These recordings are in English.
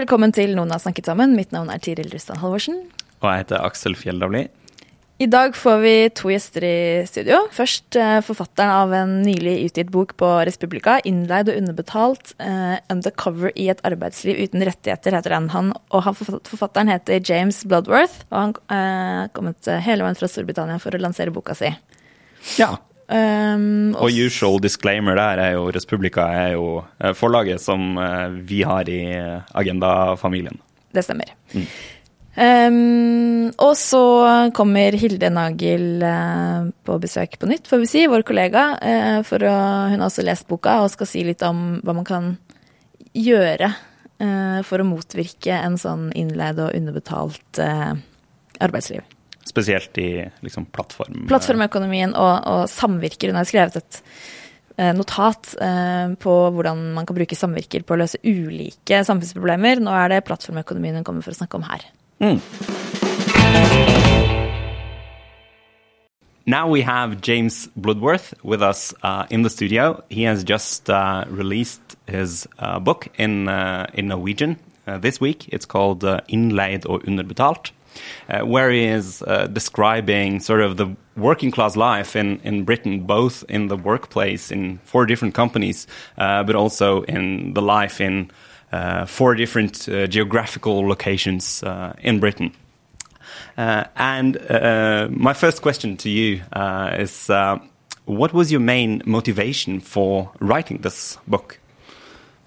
Velkommen til Noen har snakket sammen. Mitt navn er Tiril Rustan Halvorsen. Og jeg heter Aksel Fjelldavli. I dag får vi to gjester i studio. Først eh, forfatteren av en nylig utgitt bok på Respublika, 'Innleid og underbetalt. Uh, undercover i et arbeidsliv uten rettigheter', heter den. Han, og han, forfatteren heter James Bloodworth, og han er eh, kommet hele veien fra Storbritannia for å lansere boka si. Ja. Um, og usual disclaimer der er jo Respublika er jo eh, forlaget som eh, vi har i Agenda-familien. Det stemmer. Mm. Um, og så kommer Hilde Nagel uh, på besøk på nytt, får vi si, vår kollega. Uh, for å, hun har også lest boka og skal si litt om hva man kan gjøre uh, for å motvirke en sånn innleid og underbetalt arbeidsliv. Spesielt i liksom, plattform... Plattformøkonomien og, og samvirker. Hun har skrevet et notat på hvordan man kan bruke samvirker på å løse ulike samfunnsproblemer. Nå er det plattformøkonomien hun kommer for å snakke om her. Mm. Now we have James Bloodworth with us uh, in the studio. He has just uh, released his uh, book in uh, in Norwegian uh, this week. It's called uh, Innleid og underbetalt, where he is uh, describing sort of the working class life in, in Britain, both in the workplace in four different companies, uh, but also in the life in uh, four different uh, geographical locations uh, in Britain. and my first question to you is what was your main motivation for writing this book?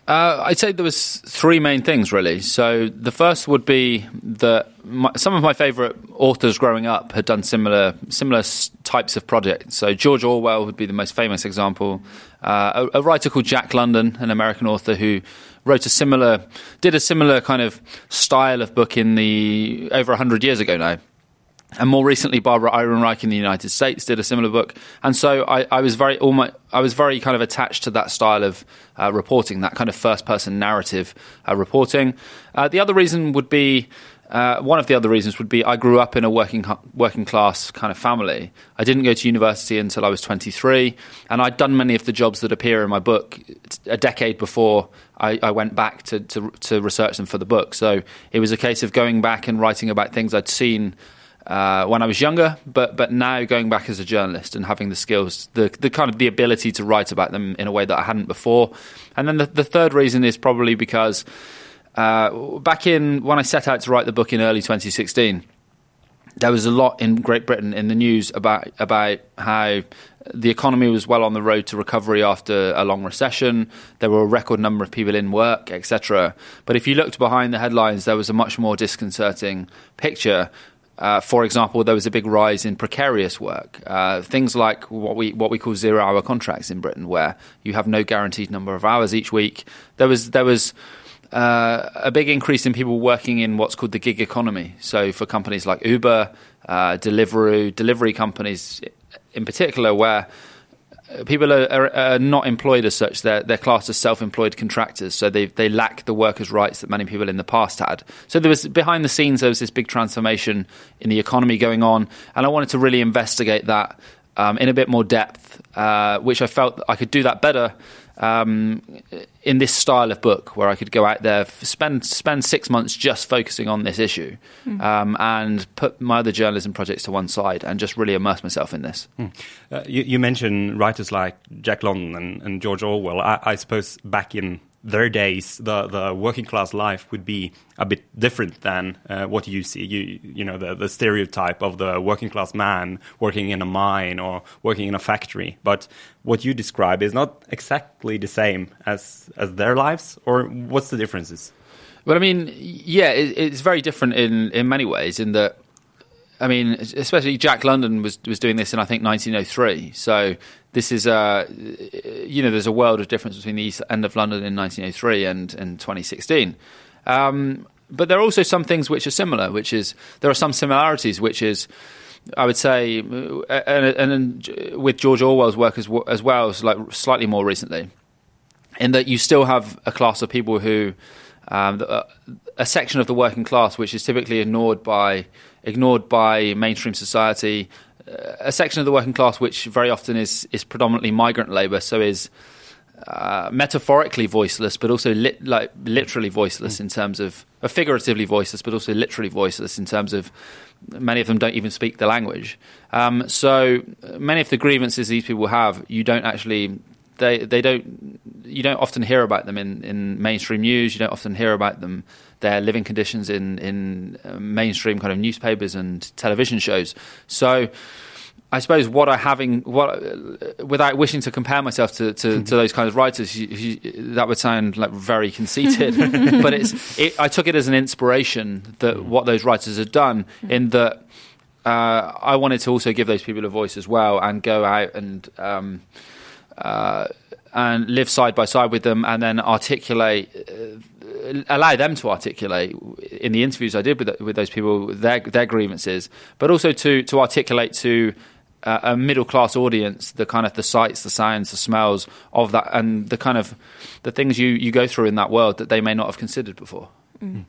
Uh, I'd say there was three main things really. So the first would be that my, some of my favourite authors growing up had done similar similar types of projects. So George Orwell would be the most famous example. Uh, a, a, writer called Jack London, an American author who wrote a similar, did a similar kind of style of book in the over hundred years ago now. And more recently, Barbara Ehrenreich in the United States did a similar book, and so I, I was very I was very kind of attached to that style of uh, reporting, that kind of first-person narrative uh, reporting. Uh, the other reason would be uh, one of the other reasons would be I grew up in a working working class kind of family. I didn't go to university until I was 23, and I'd done many of the jobs that appear in my book a decade before I, I went back to, to, to research them for the book. So it was a case of going back and writing about things I'd seen. Uh, when I was younger, but but now going back as a journalist and having the skills, the the kind of the ability to write about them in a way that I hadn't before, and then the, the third reason is probably because uh, back in when I set out to write the book in early 2016, there was a lot in Great Britain in the news about about how the economy was well on the road to recovery after a long recession. There were a record number of people in work, etc. But if you looked behind the headlines, there was a much more disconcerting picture. Uh, for example, there was a big rise in precarious work. Uh, things like what we what we call zero-hour contracts in Britain, where you have no guaranteed number of hours each week. There was there was uh, a big increase in people working in what's called the gig economy. So for companies like Uber, uh, Deliveroo, delivery companies in particular, where people are, are, are, not employed as such. They're, they're classed as self-employed contractors, so they they lack the workers' rights that many people in the past had. So there was behind the scenes there was this big transformation in the economy going on, and I wanted to really investigate that um, in a bit more depth, uh, which I felt I could do that better um, in this style of book where I could go out there, spend spend six months just focusing on this issue, mm. um, and put my other journalism projects to one side and just really immerse myself in this. Mm. Uh, you, you, mentioned writers like Jack London and, and George Orwell. I, I suppose back in their days, the, the working class life would be a bit different than uh, what you see. You you know the, the stereotype of the working class man working in a mine or working in a factory. But what you describe is not exactly the same as as their lives. Or what's the differences? Well, I mean, yeah, it, it's very different in in many ways. In that I mean, especially Jack London was was doing this in I think 1903. So this is a, you know, there's a world of difference between the East End of London in 1903 and and 2016. Um, but there are also some things which are similar, which is there are some similarities, which is. I would say, uh, and, and, with George Orwell's work as, as well, as like slightly more recently, in that you still have a class of people who, um, a section of the working class which is typically ignored by ignored by mainstream society, a section of the working class which very often is is predominantly migrant labour, so is uh, metaphorically voiceless, but also like literally voiceless mm. in terms of, uh, figuratively voiceless, but also literally voiceless in terms of many of them don't even speak the language. Um, so many of the grievances these people have, you don't actually they they don't you don't often hear about them in, in mainstream news. You don't often hear about them their living conditions in in uh, mainstream kind of newspapers and television shows. So. I suppose what I having what uh, without wishing to compare myself to, to, mm-hmm. to those kind of writers, you, you, that would sound like very conceited. but it's it, I took it as an inspiration that mm. what those writers had done in that uh, I wanted to also give those people a voice as well and go out and um, uh, and live side by side with them and then articulate uh, allow them to articulate in the interviews I did with with those people their their grievances, but also to to articulate to uh, a middle class audience the kind of the sights, the sounds, the smells of that, and the kind of the things you you go through in that world that they may not have considered before. Mm.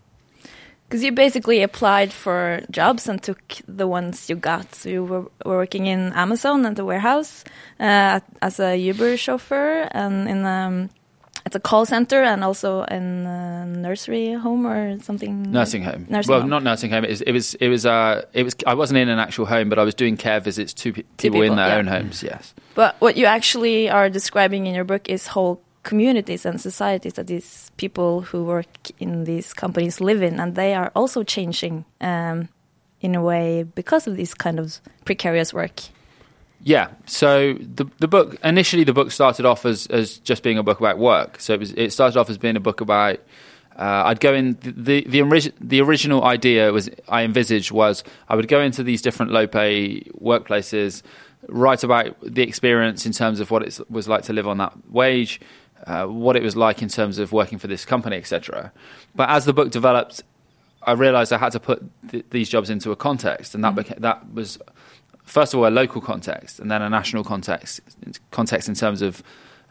Because you basically applied for jobs and took the ones you got. So you were working in Amazon at the warehouse uh, as a Uber chauffeur and in um, at a call center and also in a nursery home or something. Nursing home. Nursing well, home. not nursing home. It was. It was. It was. Uh, it was. I wasn't in an actual home, but I was doing care visits to people, people in their yeah. own homes. Yes. But what you actually are describing in your book is whole communities and societies that these people who work in these companies live in, and they are also changing um, in a way because of this kind of precarious work. Yeah. So the the book initially the book started off as as just being a book about work. So it was it started off as being a book about. Uh, I'd go in the the the, the original idea was I envisaged was I would go into these different low pay workplaces, write about the experience in terms of what it was like to live on that wage, uh, what it was like in terms of working for this company, etc. But as the book developed, I realised I had to put th- these jobs into a context, and that mm-hmm. beca- that was first of all, a local context and then a national context, context in terms of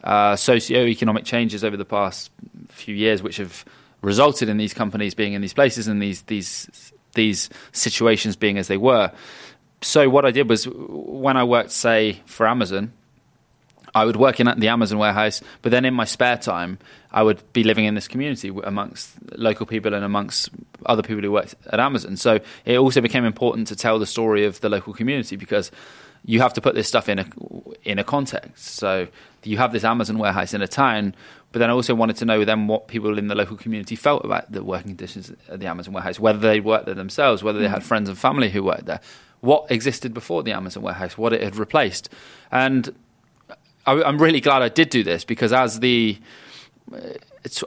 uh, socio-economic changes over the past few years, which have resulted in these companies being in these places and these these these situations being as they were. So what I did was when I worked, say, for Amazon, I would work in the Amazon warehouse, but then in my spare time, I would be living in this community amongst local people and amongst other people who worked at Amazon. So it also became important to tell the story of the local community because you have to put this stuff in a in a context. So you have this Amazon warehouse in a town, but then I also wanted to know then what people in the local community felt about the working conditions at the Amazon warehouse, whether they worked there themselves, whether they hmm. had friends and family who worked there, what existed before the Amazon warehouse, what it had replaced, and I, am really glad I did do this because as the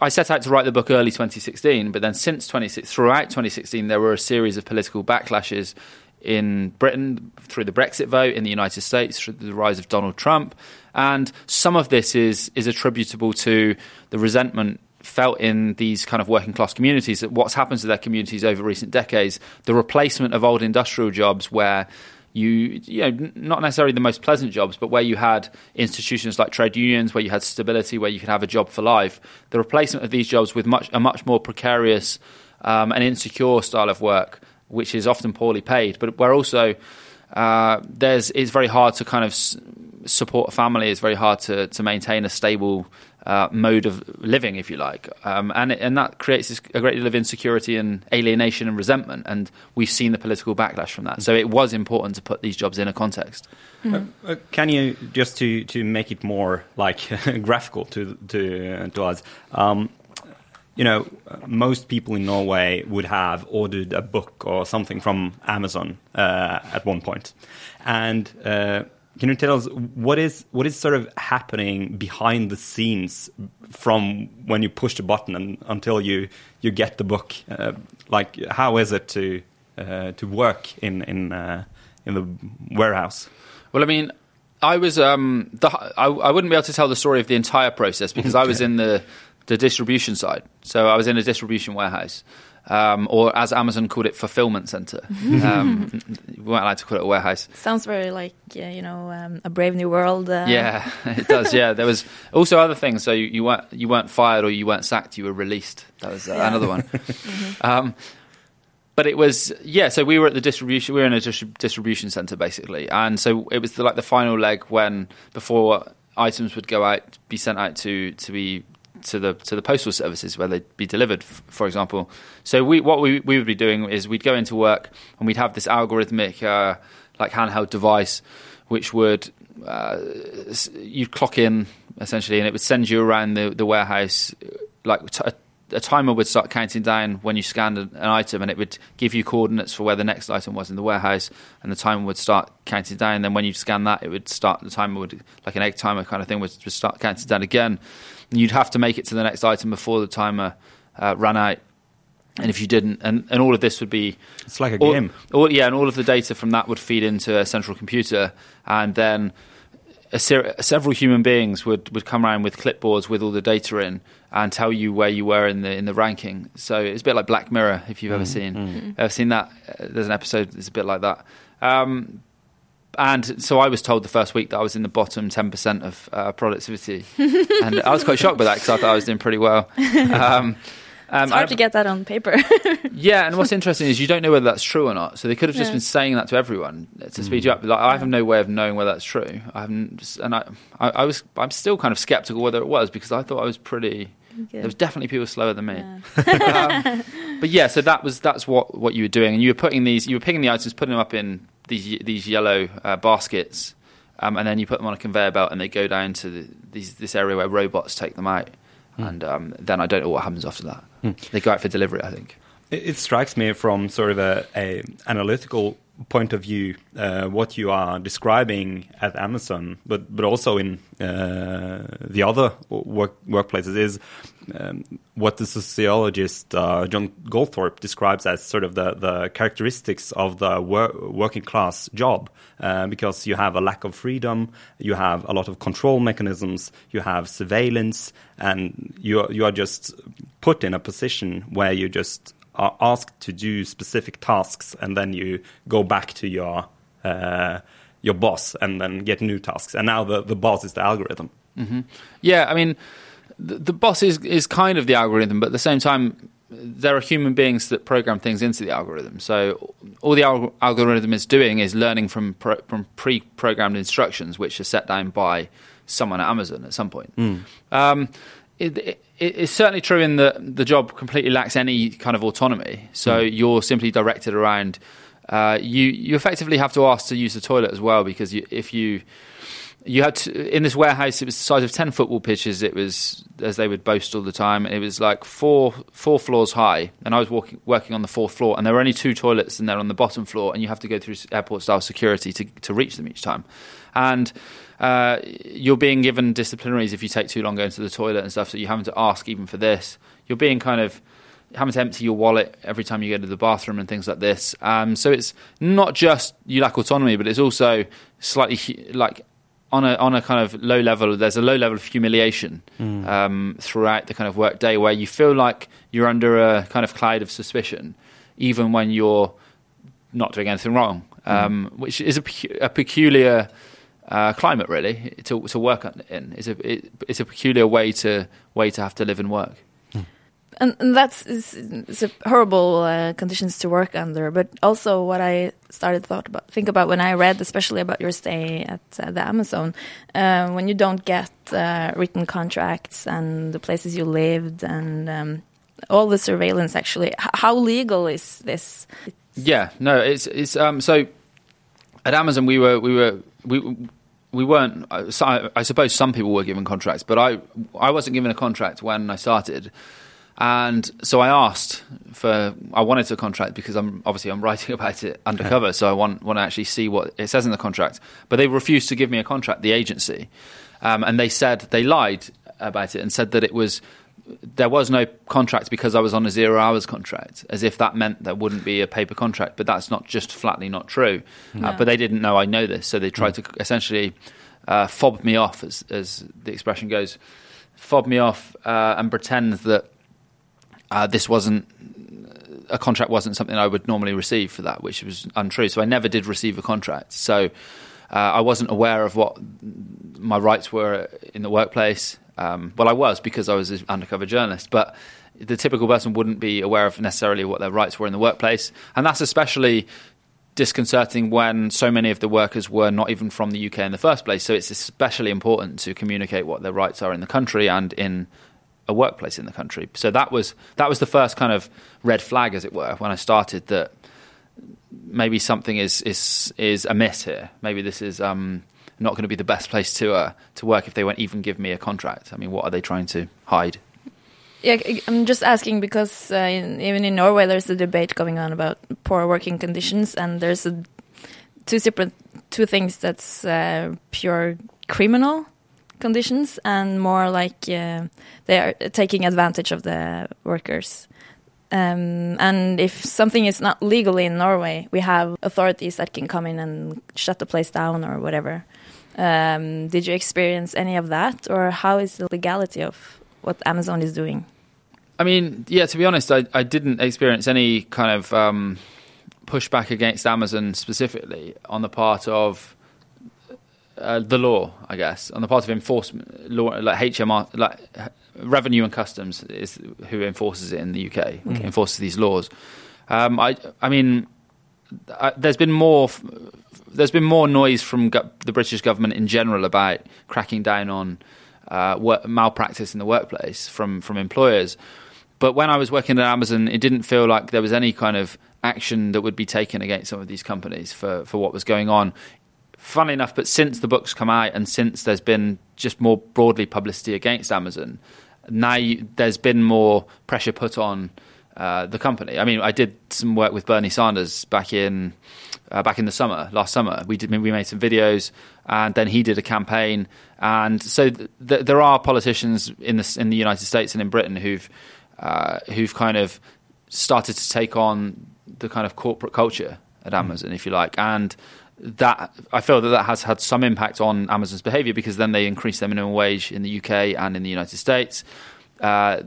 I set out to write the book early 2016, but then since 2016, throughout 2016, there were a series of political backlashes in Britain through the Brexit vote, in the United States through the rise of Donald Trump, and some of this is is attributable to the resentment felt in these kind of working class communities that what's happened to their communities over recent decades, the replacement of old industrial jobs where you, you know, not necessarily the most pleasant jobs, but where you had institutions like trade unions, where you had stability, where you could have a job for life. The replacement of these jobs with much a much more precarious um, and insecure style of work, which is often poorly paid, but where also uh, there's it's very hard to kind of s- support a family. It's very hard to to maintain a stable uh, mode of living, if you like, um, and and that creates a great deal of insecurity and alienation and resentment. And we've seen the political backlash from that. So it was important to put these jobs in a context. Mm. Uh, uh, can you just to to make it more like graphical to to to us? Um, you know, most people in Norway would have ordered a book or something from Amazon uh, at one point. and uh, can you tell us what is what is sort of happening behind the scenes from when you push the button and until you you get the book? Uh, like, how is it to uh, to work in in uh, in the warehouse? Well, I mean, I was um, the, I, I wouldn't be able to tell the story of the entire process because I was in the the distribution side. So I was in a distribution warehouse. Um, or as Amazon called it, fulfillment center. Um, we weren't allowed to call it a warehouse. Sounds very like uh, you know um, a Brave New World. Uh, Yeah, it does. Yeah, there was also other things. So you, you weren't you weren't fired or you weren't sacked. You were released. That was uh, Yeah. another one. um, but it was yeah. So we were at the distribution. We were in a distri- distribution center basically, and so it was the, like the final leg when before items would go out, be sent out to to be to the to the postal services where they'd be delivered, for example. So we what we we would be doing is we'd go into work and we'd have this algorithmic uh, like handheld device which would uh, you'd clock in essentially, and it would send you around the, the warehouse. Like t- a, timer would start counting down when you scanned an, an item, and it would give you coordinates for where the next item was in the warehouse, and the timer would start counting down. And Then when you scan that, it would start the timer would like an egg timer kind of thing would, would start counting down again. And you'd have to make it to the next item before the timer uh, ran out. And if you didn't, and, and all of this would be It's like a all, game. all- yeah, and all of the data from that would feed into a central computer, and then a ser- several human beings would, would come around with clipboards with all the data in and tell you where you were in the in the ranking. So it's a bit like Black Mirror, if you've ever seen ever seen that. Uh, There's an episode that's a bit like that. Um, and so I was told the first week that I was in the bottom 10% of uh, productivity. and I was quite shocked by that because I thought I was doing pretty well. Um, um, It's hard I- to get that on paper. yeah, and what's interesting is you don't know whether that's true or not. So they could have just Yeah. been saying that to everyone to speed you up. Like I have no way of knowing whether that's true. I haven't, and I, I, I was, I'm still kind of skeptical whether it was because I thought I was pretty. There was definitely people slower than me. um, but yeah, so that was that's what what you were doing, and you were putting these, you were picking the items, putting them up in these these yellow uh, baskets, um, and then you put them on a conveyor belt, and they go down to the, these this area where robots take them out, and um, then I don't know what happens after that. They go out for delivery, I think. It, it strikes me from sort of a, a analytical point of view uh, what you are describing at Amazon, but but also in uh, the other work, workplaces is um, what the sociologist uh, John Goldthorpe describes as sort of the, the characteristics of the wor- working class job, uh, because you have a lack of freedom, you have a lot of control mechanisms, you have surveillance, and you you are just put in a position where you just are asked to do specific tasks, and then you go back to your uh, your boss and then get new tasks. And now the, the boss is the algorithm. Yeah, I mean, the, the boss is is kind of the algorithm, but at the same time, there are human beings that program things into the algorithm. So all the alg- algorithm is doing is learning from pro- from pre-programmed instructions, which are set down by someone at Amazon at some point. Um, it, it, it's certainly true in that the job completely lacks any kind of autonomy. So you're simply directed around. Uh, you you effectively have to ask to use the toilet as well because you, if you you had to, in this warehouse. It was the size of ten football pitches. It was as they would boast all the time. It was like four four floors high, and I was walking, working on the fourth floor. And there were only two toilets, and they're on the bottom floor, and you have to go through airport style security to to reach them each time. And uh, you're being given disciplinaries if you take too long going to the toilet and stuff. So you're having to ask even for this. You're being kind of having to empty your wallet every time you go to the bathroom and things like this. Um, so it's not just you lack autonomy, but it's also slightly like on a on a kind of low level. There's a low level of humiliation um, throughout the kind of work day where you feel like you're under a kind of cloud of suspicion, even when you're not doing anything wrong, um, which is a, a peculiar. Uh, climate really to to work in is a it, it's a peculiar way to way to have to live and work. and, and that's is, is a horrible uh, conditions to work under. But also, what I started thought about think about when I read, especially about your stay at uh, the Amazon, uh, when you don't get uh, written contracts and the places you lived and um, all the surveillance. Actually, H- how legal is this? Yeah, no, it's it's um so at Amazon we were we were we we weren't I, I suppose some people were given contracts, but I I wasn't given a contract when I started. And so I asked for I wanted a contract because I'm obviously I'm writing about it undercover, so I want want to actually see what it says in the contract. But they refused to give me a contract, the agency, um, and they said they lied about it and said that it was there was no contract because I was on a zero hours contract, as if that meant there wouldn't be a paper contract. But that's not just flatly not true. Uh, but they didn't know I know this, so they tried to essentially uh, fob me off, as, as the expression goes, fob me off uh, and pretend that uh, this wasn't a contract wasn't something I would normally receive for that, which was untrue. So I never did receive a contract. So uh, I wasn't aware of what my rights were in the workplace. Um, well, I was because I was an undercover journalist, but the typical person wouldn't be aware of necessarily what their rights were in the workplace, and that's especially disconcerting when so many of the workers were not even from the UK in the first place. So it's especially important to communicate what their rights are in the country and in a workplace in the country. So that was that was the first kind of red flag, as it were, when I started that maybe something is is is amiss here. Maybe this is um, not going to be the best place to uh, to work if they won't even give me a contract. I mean, what are they trying to hide? Yeah, I'm just asking because uh, in, even in Norway, there's a debate going on about poor working conditions, and there's a, two separate two things that's uh, pure criminal conditions and more like uh, they are taking advantage of the workers. Um, and if something is not legally in Norway, we have authorities that can come in and shut the place down or whatever. Um, did you experience any of that, or how is the legality of what Amazon is doing? I mean, yeah, to be honest, I, I didn't experience any kind of um, pushback against Amazon specifically on the part of uh, the law, I guess, on the part of enforcement, law, like HMR, like revenue and customs is who enforces it in the UK, mm. enforces these laws. Um, I, I mean, I, there's been more, there's been more noise from go- the British government in general about cracking down on uh, work, malpractice in the workplace from from employers. But when I was working at Amazon, it didn't feel like there was any kind of action that would be taken against some of these companies for, for what was going on funnily enough, but since the book's come out and since there's been just more broadly publicity against Amazon, now you, there's been more pressure put on uh, the company. I mean, I did some work with Bernie Sanders back in uh, back in the summer, last summer. We did we made some videos, and then he did a campaign. And so th- th- there are politicians in the in the United States and in Britain who've uh, who've kind of started to take on the kind of corporate culture at Amazon, mm. if you like, and that I feel that that has had some impact on Amazon's behaviour because then they increased their minimum wage in the UK and in the United States. Uh,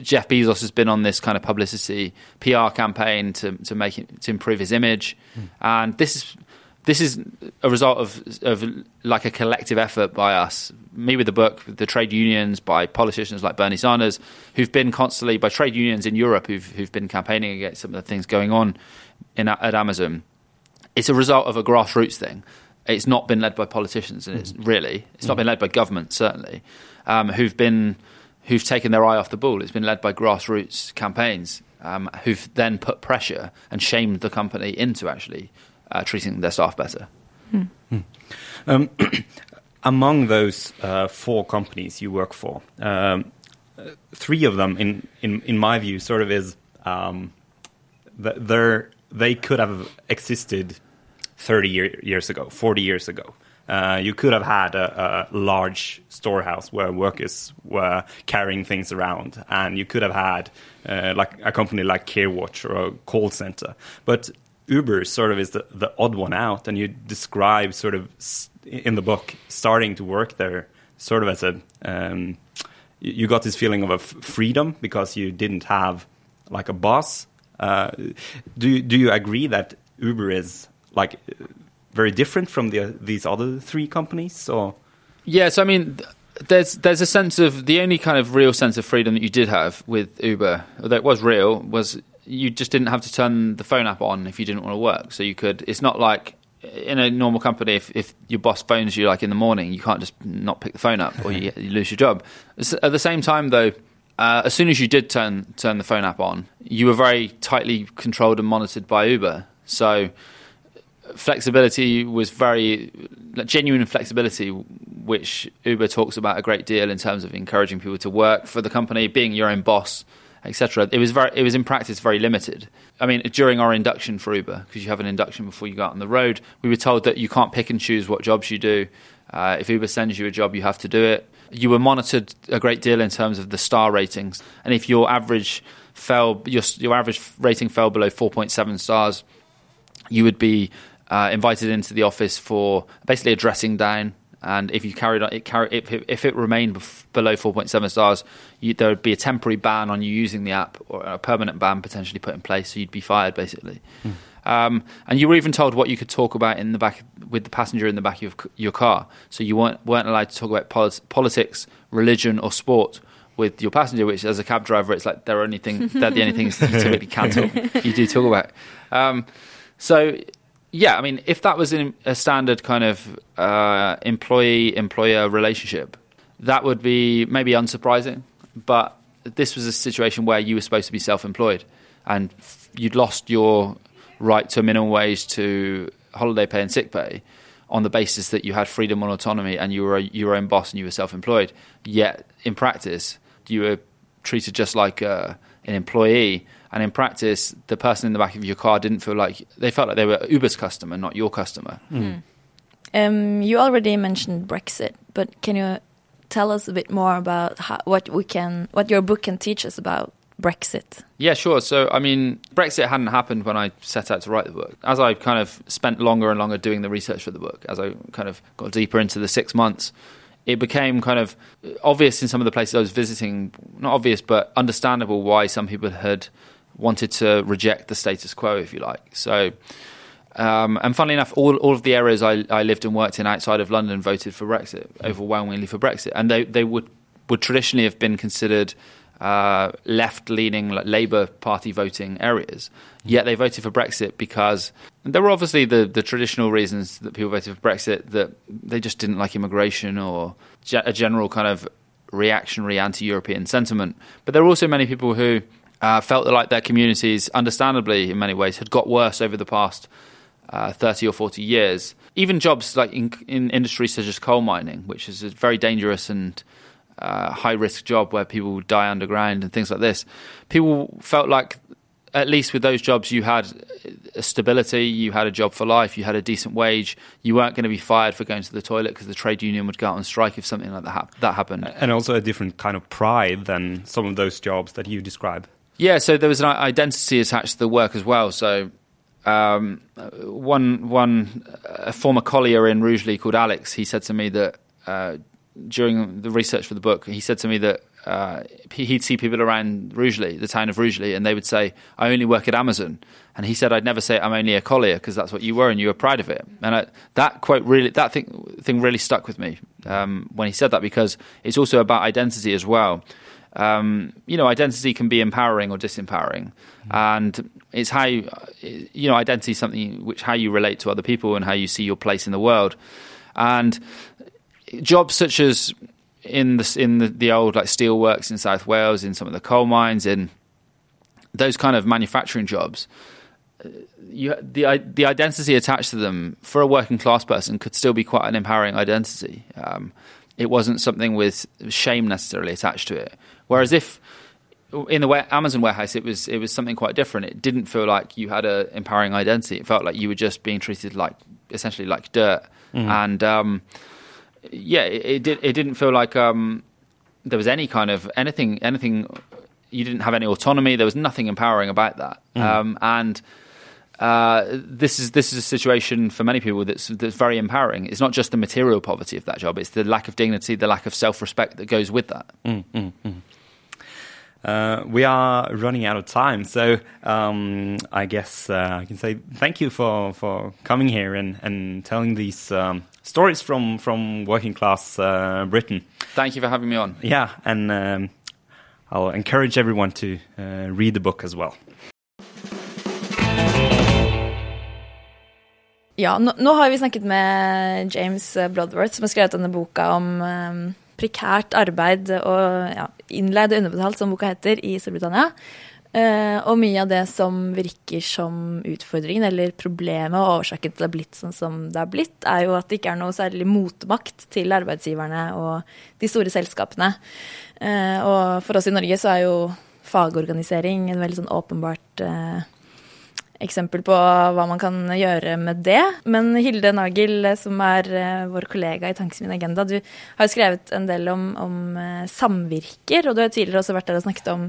Jeff Bezos has been on this kind of publicity PR campaign to to make it, to improve his image, mm. and this is this is a result of of like a collective effort by us, me with the book, the trade unions, by politicians like Bernie Sanders, who've been constantly by trade unions in Europe who've who've been campaigning against some of the things going on in at Amazon it's a result of a grassroots thing. It's not been led by politicians, and it's really it's not been led by government certainly, um, who've been who've taken their eye off the ball. It's been led by grassroots campaigns um, who've then put pressure and shamed the company into actually uh, treating their staff better. Hmm. Hmm. Um, among those uh, four companies you work for, um, three of them, in, in in my view, sort of is um, they're they could have existed 30 year, years ago, 40 years ago. Uh, you could have had a, a, large storehouse where workers were carrying things around, and you could have had uh, like a company like CareWatch or a call center. But Uber sort of is the, the odd one out, and you describe sort of in the book starting to work there sort of as a um, you got this feeling of a freedom because you didn't have like a boss. Uh, do do you agree that Uber is like very different from the these other three companies or? Yes i mean there's there's a sense of the only kind of real sense of freedom that you did have with uber although it was real was you just didn't have to turn the phone app on if you didn't want to work. So you could it's not like in a normal company if, if your boss phones you like in the morning you can't just not pick the phone up or you, you lose your job. At the same time though uh, as soon as you did turn turn the phone app on you were very tightly controlled and monitored by uber. So flexibility was very genuine flexibility, which Uber talks about a great deal in terms of encouraging people to work for the company, being your own boss, etc. It was very, it was in practice very limited. I mean, during our induction for Uber, because you have an induction before you go out on the road, we were told that you can't pick and choose what jobs you do. Uh, if Uber sends you a job, you have to do it. You were monitored a great deal in terms of the star ratings, and if your average fell, your your average rating fell below 4.7 stars, you would be uh, invited into the office for basically a dressing down. And if you carried on, it carry, if, it, if it remained bef- below 4.7 stars, you, there would be a temporary ban on you using the app, or a permanent ban potentially put in place. So you'd be fired, basically. Mm. Um, and you were even told what you could talk about in the back with the passenger in the back of your car. So you weren't weren't allowed to talk about polit- politics, religion, or sport with your passenger. Which, as a cab driver, it's like they're only thing they're the only things you typically can talk. You do talk about. Um, so yeah, I mean, if that was in a standard kind of uh, employee employer relationship, that would be maybe unsurprising. But this was a situation where you were supposed to be self employed and you'd lost your right to a minimum wage to holiday pay and sick pay on the basis that you had freedom and autonomy and you were a, your own boss and you were self-employed. Yet in practice, you were treated just like uh, an employee. And in practice, the person in the back of your car didn't feel like they felt like they were Uber's customer, not your customer. Mm. Um, you already mentioned Brexit, but can you tell us a bit more about how, what we can, what your book can teach us about Brexit? Yeah, sure. So, I mean, Brexit hadn't happened when I set out to write the book. As I kind of spent longer and longer doing the research for the book, as I kind of got deeper into the six months, it became kind of obvious in some of the places I was visiting, not obvious, but understandable why some people had wanted to reject the status quo, if you like. So, um, and funnily enough, all, all of the areas I, I lived and worked in outside of London voted for Brexit, overwhelmingly for Brexit. And they, they would, would traditionally have been considered uh, left-leaning like, Labour Party voting areas. Yet they voted for Brexit because there were obviously the, the traditional reasons that people voted for Brexit that they just didn't like immigration or ge- a general kind of reactionary anti-European sentiment. But there were also many people who uh, felt that like their communities, understandably in many ways, had got worse over the past uh, 30 or 40 years. Even jobs like in, in industries such as coal mining, which is very dangerous and uh, high risk job where people die underground and things like this. People felt like, at least with those jobs, you had a stability, you had a job for life, you had a decent wage, you weren't going to be fired for going to the toilet because the trade union would go out on strike if something like that, ha- that happened. And also a different kind of pride than some of those jobs that you describe. Yeah, so there was an identity attached to the work as well. So um, one one a former collier in Rugeley called Alex, he said to me that uh, during the research for the book, he said to me that uh, he'd see people around Rugeley, the town of Rugeley, and they would say, "I only work at Amazon." And he said, "I'd never say I'm only a collier because that's what you were, and you were proud of it." And I, that quote really, that thing, thing really stuck with me um, when he said that because it's also about identity as well. Um, you know, identity can be empowering or disempowering, mm-hmm. and it's how you, you know identity is something which how you relate to other people and how you see your place in the world, and jobs such as in the in the, the old like steelworks in South Wales, in some of the coal mines, in those kind of manufacturing jobs, uh, you, the the identity attached to them for a working class person could still be quite an empowering identity. Um, it wasn't something with shame necessarily attached to it. Whereas if in the Amazon warehouse, it was it was something quite different. It didn't feel like you had an empowering identity. It felt like you were just being treated like essentially like dirt. Mm-hmm. And um, yeah, it, it, did. It didn't feel like um, there was any kind of anything. Anything. You didn't have any autonomy. There was nothing empowering about that. Mm. Um, and uh, this is this is a situation for many people that's that's very empowering. It's not just the material poverty of that job; it's the lack of dignity, the lack of self respect that goes with that. Mm, mm, mm. Uh, we are running out of time, so um, I guess uh, I can say thank you for, for coming here and, and telling these um, stories from from working class uh, Britain. Thank you for having me on. Yeah, and um, I'll encourage everyone to uh, read the book as well. Ja, nå, nå, har vi snakket med James Bloodworth, som har skrevet denne boka om um, prekært arbeid og ja, innleid og underbetalt, som boka heter, i Storbritannia. Uh, og mye av det som virker som utfordringen eller problemet og årsaken til at det har blitt sånn som det har blitt, er jo at det ikke er noe særlig motmakt til arbeidsgiverne og de store selskapene. Uh, og for oss i Norge så er jo fagorganisering en veldig sånn åpenbart uh, eksempel på hva man kan gjøre med det. Men Hilde Nagel, som er vår kollega i Tankesmien Agenda, du har jo skrevet en del om, om samvirker, og du har tidligere også vært der og snakket om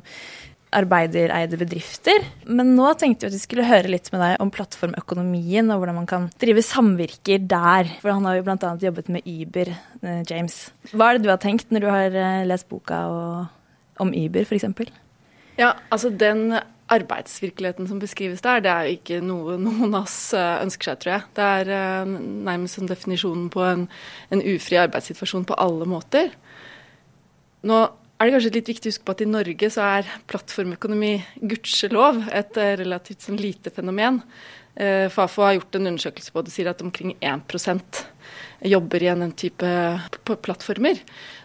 arbeidereide bedrifter. Men nå tenkte vi at vi skulle høre litt med deg om plattformøkonomien og hvordan man kan drive samvirker der. For han har jo bl.a. jobbet med Uber, eh, James. Hva er det du har tenkt når du har eh, lest boka om Uber, f.eks.? Ja, altså den arbeidsvirkeligheten som beskrives der, det er jo ikke noe noen av oss eh, ønsker seg, tror jeg. Det er nærmest en definisjonen på en, en ufri arbeidssituasjon på alle måter. Nå er det kanskje litt viktig å huske på at i Norge så er plattformøkonomi gudskjelov et eh, relativt sånn lite fenomen. Eh, Fafo har gjort en undersøkelse på det, og sier at omkring 1 jobber i en type plattformer.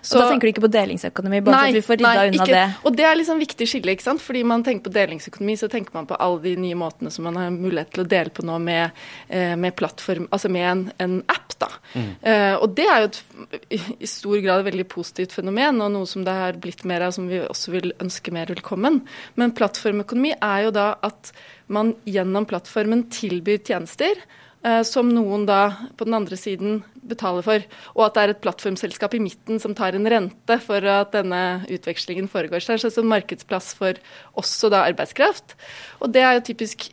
Så, og da tenker du ikke på delingsøkonomi, bare nei, at vi får rydda nei, unna ikke. det? Og det er liksom viktig skille, ikke sant. Fordi man tenker på delingsøkonomi, så tenker man på alle de nye måtene som man har mulighet til å dele på nå med, eh, med plattform, altså med en, en app, da. Mm. Uh, og det er jo et, i stor grad et veldig positivt fenomen, og noe som det har blitt mer av, som vi også vil ønske mer velkommen. Men plattformøkonomi er jo da at man gjennom plattformen tilbyr tjenester som noen da på den andre siden betaler for. Og at det er et plattformselskap i midten som tar en rente for at denne utvekslingen foregår. Så det er en markedsplass for også da arbeidskraft. Og det er jo typisk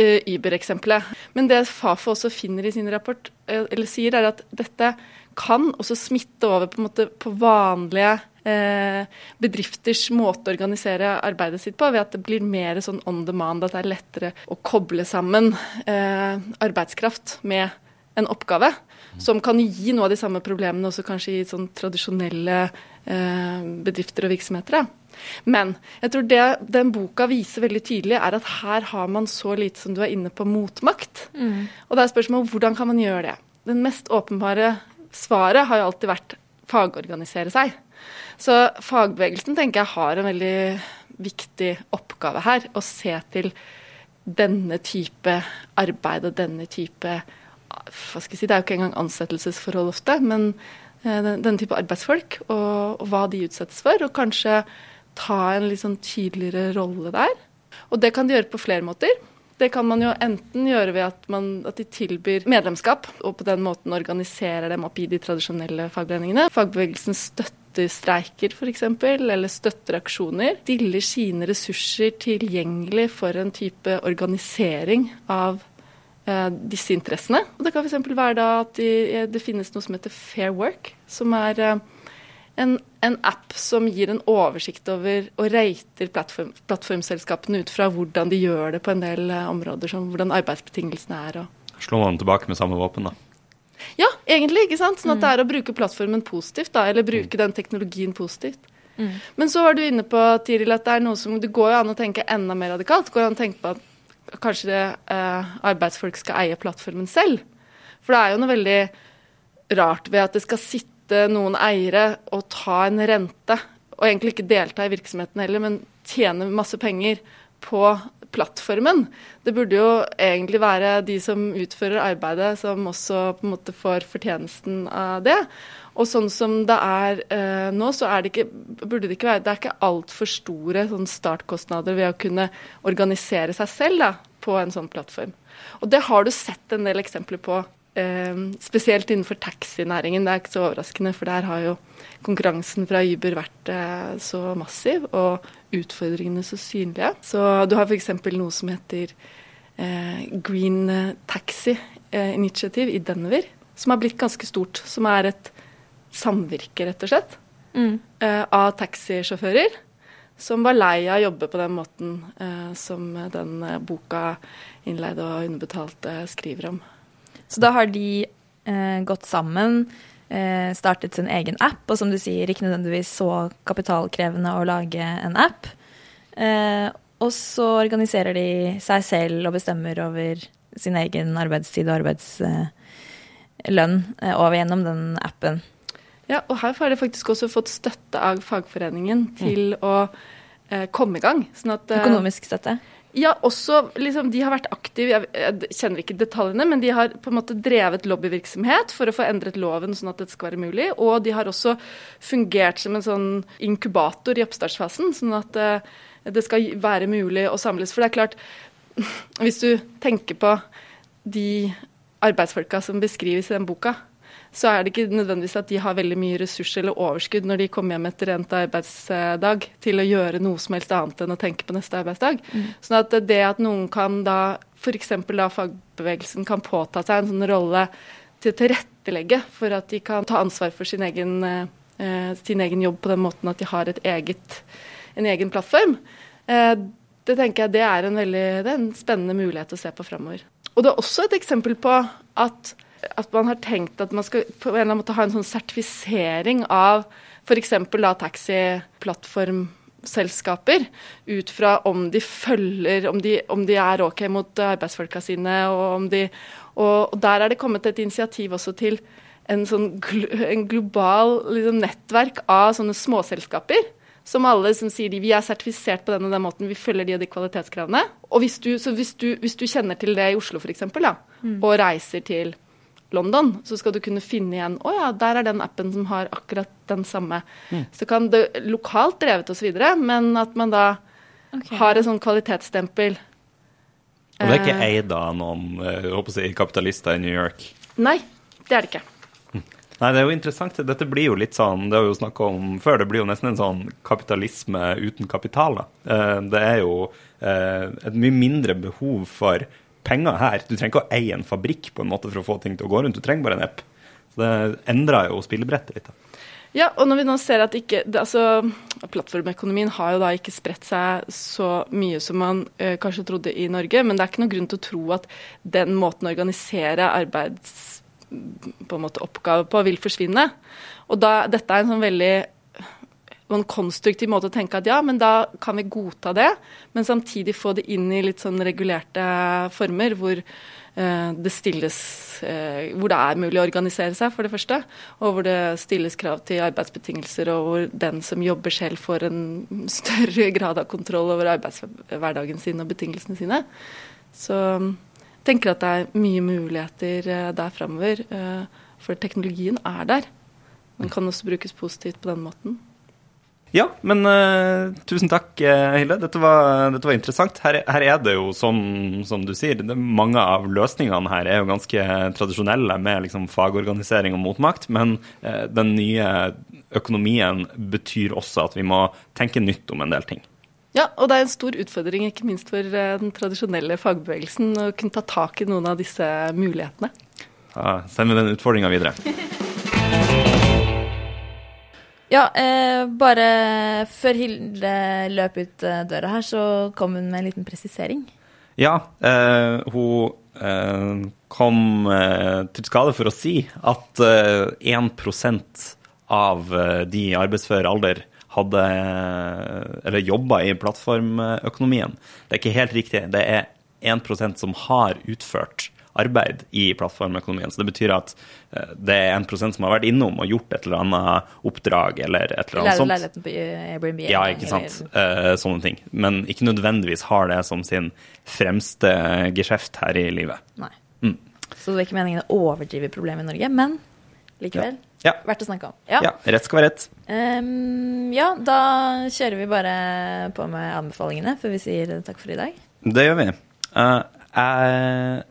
uh, Uber-eksempelet. Men det Fafo også finner i sin rapport, uh, eller sier, er at dette kan også smitte over på, måte, på vanlige Eh, bedrifters måte å organisere arbeidet sitt på, ved at det blir mer sånn on demand, at det er lettere å koble sammen eh, arbeidskraft med en oppgave. Som kan gi noe av de samme problemene også kanskje i sånn tradisjonelle eh, bedrifter og virksomheter. Da. Men jeg tror det den boka viser veldig tydelig, er at her har man så lite som du er inne på, motmakt. Mm. Og det er spørsmålet hvordan kan man gjøre det. Den mest åpenbare svaret har jo alltid vært fagorganisere seg. Så fagbevegelsen tenker jeg har en veldig viktig oppgave her. Å se til denne type arbeid og denne type hva skal jeg si, Det er jo ikke engang ansettelsesforhold ofte, men eh, denne type arbeidsfolk og, og, hva de utsettes for. Og kanskje ta en litt sånn tydeligere rolle der. Og det kan de gjøre på flere måter. Det kan man jo enten gjøre ved at, man, at, de tilbyr medlemskap, og på den måten organiserer dem opp i de tradisjonelle fagforeningene. Fagbevegelsen støtter streiker f.eks., eller støtter aksjoner. Stiller sine ressurser tilgjengelig for en type organisering av eh, disse interessene. Og det kan f.eks. være da at de, det finnes noe som heter Fair Work, som er eh, en, en, app som gir en oversikt over og rater plattform, plattformselskapene ut fra hvordan de gjør det på en del eh, områder, som hvordan arbeidsbetingelsene er. Og... Slår man tilbake med samme våpen, da? Ja, egentlig. ikke sant? Sånn at det er å bruke plattformen positivt, da, eller bruke mm. den teknologien positivt. Mm. Men så var du inne på, Tiril, at det er noe som Det går jo an å tenke enda mer radikalt. Det går an å tenke på at kanskje det, eh, arbeidsfolk skal eie plattformen selv. For det er jo noe veldig rart ved at det skal sitte noen eiere og ta en rente, og egentlig ikke delta i virksomheten heller, men tjene masse penger på plattformen. Det burde jo egentlig være de som utfører arbeidet, som også på en måte får fortjenesten av det. Og sånn som det er eh, nå, så er det ikke, burde det ikke være Det er ikke altfor store sånn startkostnader ved å kunne organisere seg selv da, på en sånn plattform. Og det har du sett en del eksempler på Eh, spesielt innenfor taxinæringen. Det er ikke så overraskende, for der har jo konkurransen fra Uber vært eh, så massiv, og utfordringene så synlige. Så du har f.eks. noe som heter eh, Green Taxi eh, Initiative i Denver, som har blitt ganske stort. Som er et samvirke, rett og slett, mm. av taxisjåfører. Som var lei av å jobbe på den måten som den boka 'Innleide og underbetalte' skriver om. Så da har de eh, gått sammen, eh, startet sin egen app, og som du sier, ikke nødvendigvis så kapitalkrevende å lage en app. Eh, og så organiserer de seg selv og bestemmer over sin egen arbeidstid og arbeidslønn eh, over gjennom den appen. Ja, og her har de faktisk også fått støtte av fagforeningen til mm. å eh, komme i gang. Sånn at, eh, Økonomisk støtte? Ja, også liksom, De har vært aktive, jeg kjenner ikke detaljene, men de har på en måte drevet lobbyvirksomhet for å få endret loven sånn at dette skal være mulig. Og de har også fungert som en sånn inkubator i oppstartsfasen, sånn at uh, det skal være mulig å samles. For det er klart, hvis du tenker på de arbeidsfolka som beskrives i den boka, så er det ikke nødvendigvis at de har veldig mye ressurser eller overskudd når de kommer hjem etter endt arbeidsdag til å gjøre noe som helst annet enn å tenke på neste arbeidsdag. Mm. Sånn at det at noen kan da, f.eks. da fagbevegelsen kan påta seg en sånn rolle til å tilrettelegge for at de kan ta ansvar for sin egen, eh, sin egen jobb på den måten at de har eget, en egen plattform, eh, det tenker jeg det er en veldig det er en spennende mulighet å se på framover. Og det er også et eksempel på at, at, man har tenkt at man skal på en eller annen måte ha en sånn sertifisering av f.eks. taxiplattformselskaper ut fra om de følger om de, om de, er OK mot arbeidsfolka sine, og om de og, og der er det kommet et initiativ også til en sånn en global liksom, nettverk av sånne småselskaper som alle som sier de, vi er sertifisert på den og den måten, vi følger de og de kvalitetskravene. Og hvis du, hvis du, hvis du kjenner til det i Oslo f.eks., mm. og reiser til London, så skal du kunne finne igjen Å ja, der er den appen som har akkurat den samme. Mm. Så kan det lokalt drevet osv., men at man da okay. har et sånn kvalitetsstempel. Og det er ikke eh. eid av noen jeg eh, håper å si, kapitalister i New York? Nei, det er det ikke. Nei, det er jo interessant. Dette blir jo litt sånn, det har vi jo snakka om før, det blir jo nesten en sånn kapitalisme uten kapital. da. Eh, det er jo eh, et mye mindre behov for penger her. Du trenger ikke å eie en fabrikk på en måte for å få ting til å gå rundt, du trenger bare en app. Så det endrer jo spillebrettet litt. da. Ja, og når vi nå ser at ikke, altså, Plattformøkonomien har jo da ikke spredt seg så mye som man eh, kanskje trodde i Norge, men det er ikke noen grunn til å tro at den måten å organisere arbeids på en måte oppgave på, vil forsvinne. Og da, dette er en sånn veldig en konstruktiv måte å tenke at ja, men da kan vi godta det, men samtidig få det inn i litt sånn regulerte former hvor eh, det stilles eh, Hvor det er mulig å organisere seg, for det første. Og hvor det stilles krav til arbeidsbetingelser, og hvor den som jobber selv, får en større grad av kontroll over arbeidshverdagen sin og betingelsene sine. Så tenker at det er mye muligheter eh, der framover. For teknologien er der. Den kan også brukes positivt på den måten. Ja, men uh, tusen takk, Hilde. Dette var, dette var interessant. Her, her, er det jo sånn som du sier, det, mange av løsningene her er jo ganske tradisjonelle med liksom, fagorganisering og motmakt. Men uh, den nye økonomien betyr også at vi må tenke nytt om en del ting. Ja, og det er en stor utfordring, ikke minst for eh, den tradisjonelle fagbevegelsen, å kunne ta tak i noen av disse mulighetene. Ja, Send den utfordringa videre. ja, eh, bare før Hilde løp ut eh, døra her, så kom hun med en liten presisering. Ja, eh, hun eh, kom eh, til skade for å si at eh, 1 av de i arbeidsfør alder hadde Eller jobba i plattformøkonomien. Det er ikke helt riktig. Det er 1% som har utført arbeid i plattformøkonomien. Så det betyr at eh, det er 1% som har vært innom og gjort et eller annet oppdrag eller et eller annet sånt. Leiligheten på Airbnb. Ja, ikke sant. Eh, sånne ting. Men ikke nødvendigvis har det som sin fremste geskjeft her i livet. Nei. Mm. Så det er ikke meningen å overdrive problemet i Norge, men likevel. Ja. Ja. Verdt å snakke om. Ja. ja rett skal være rett. Um, ja, da kjører vi bare på med anbefalingene før vi sier takk for i dag. Det gjør vi. Uh, jeg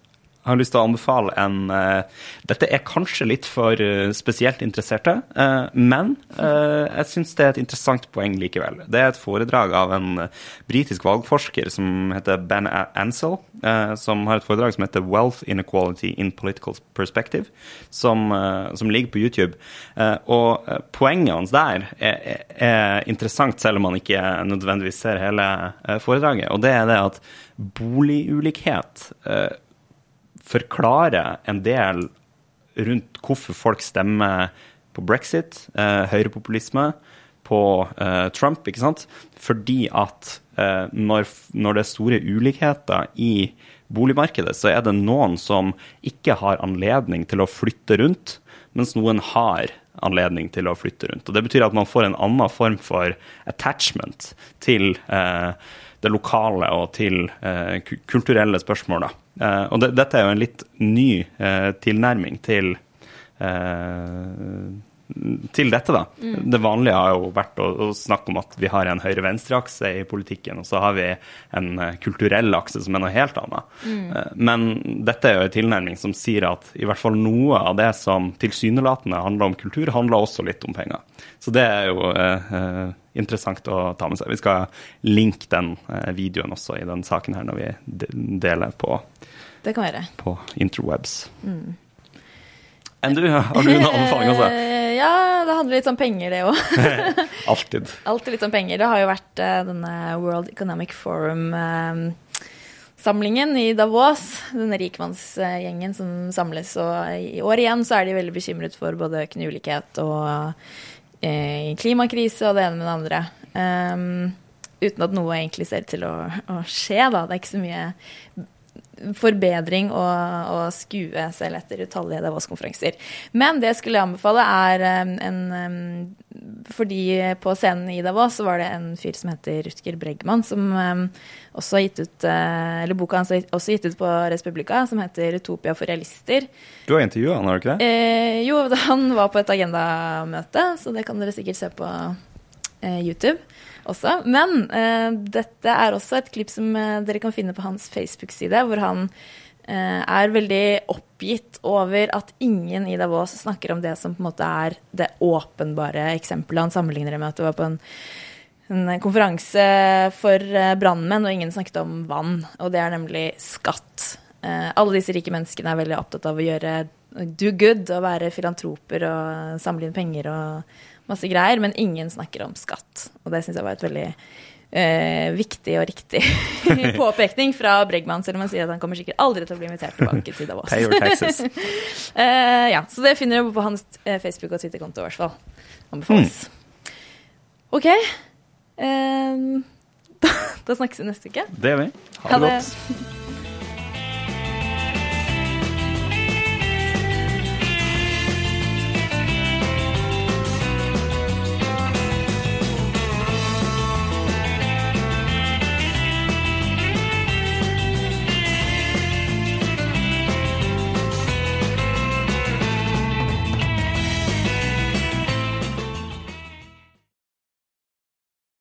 har lyst til å anbefale en uh, Dette er kanskje litt for uh, spesielt interesserte, uh, men jeg syns det er et interessant poeng likevel. Det er et foredrag av en britisk valgforsker som heter Ben Ansell, som har et foredrag som heter 'Wealth Inequality in Political Perspective', som, som ligger på YouTube. og poenget hans der er, er, interessant, selv om man ikke nødvendigvis ser hele foredraget, og det er det at boligulikhet forklare en del rundt hvorfor folk stemmer på brexit, eh, høyrepopulisme, på eh, Trump, ikke sant? Fordi at eh, når, når, det er store ulikheter i boligmarkedet, så er det noen som ikke har anledning til å flytte rundt, mens noen har anledning til å flytte rundt. Og Det betyr at man får en annen form for attachment til eh, det lokale og til eh, kulturelle spørsmål. Da. Eh, og det, dette er jo en litt ny eh, tilnærming til, eh, til dette, da. Det vanlige har jo vært å, å snakke om at vi har en høyre-venstre-akse i politikken, og så har vi en eh, kulturell akse som er noe helt annet. Mm. Men dette er jo en tilnærming som sier at i hvert fall noe av det som tilsynelatende handler om kultur, handler også litt om penger. Så det er jo eh, eh, interessant å ta med seg. Vi skal linke den eh, videoen også i den saken her når vi deler på, Det kan være. på interwebs. Enn du, har du noen anbefaling også? Eh, Ja, det handler litt om penger, det òg. Alltid. Alltid litt om penger. Det har jo vært eh, denne World Economic Forum-samlingen i Davos. Denne rikmannsgjengen som samles. Og i år igjen så er de veldig bekymret for både økende ulikhet og eh, klimakrise og det ene med det andre. Um, uten at noe egentlig ser ut til å, å skje, da. Det er ikke så mye forbedring å, å skue selv etter utallige Davos-konferanser. Men det jeg skulle anbefale, er um, en um, Fordi på scenen i Davos så var det en fyr som heter Rutger Bregman, som um, også har gitt ut uh, Eller boka hans er også gitt ut på Respublika, som heter 'Utopia for realister'. Du har intervjua han, har du ikke det? Eh, jo, han var på et agendamøte, så det kan dere sikkert se på eh, YouTube også. Men eh, dette er også et klipp som eh, dere kan finne på hans Facebook-side, hvor han eh, er veldig oppgitt over at ingen i Davos snakker om det som på en måte er det åpenbare eksempelet. Han sammenligner det med at det var på en en konferanse for eh, brannmenn, og ingen snakket om vann. Og det er nemlig skatt. Eh, alle disse rike menneskene er veldig opptatt av å gjøre do good og være filantroper og samle inn penger og masse greier, men ingen snakker om skatt. Og det syns jeg var et veldig eh, viktig og riktig påpekning fra Bregman, selv om han sier at han kommer sikkert aldri til å bli invitert tilbake til Davos. Pay your taxes. Eh, ja, så det finner du på hans eh, Facebook- og Twitter-konto, i hvert fall. Anbefales. OK. Eh, da, da snakkes vi neste uke. Det gjør vi. Ha det. godt.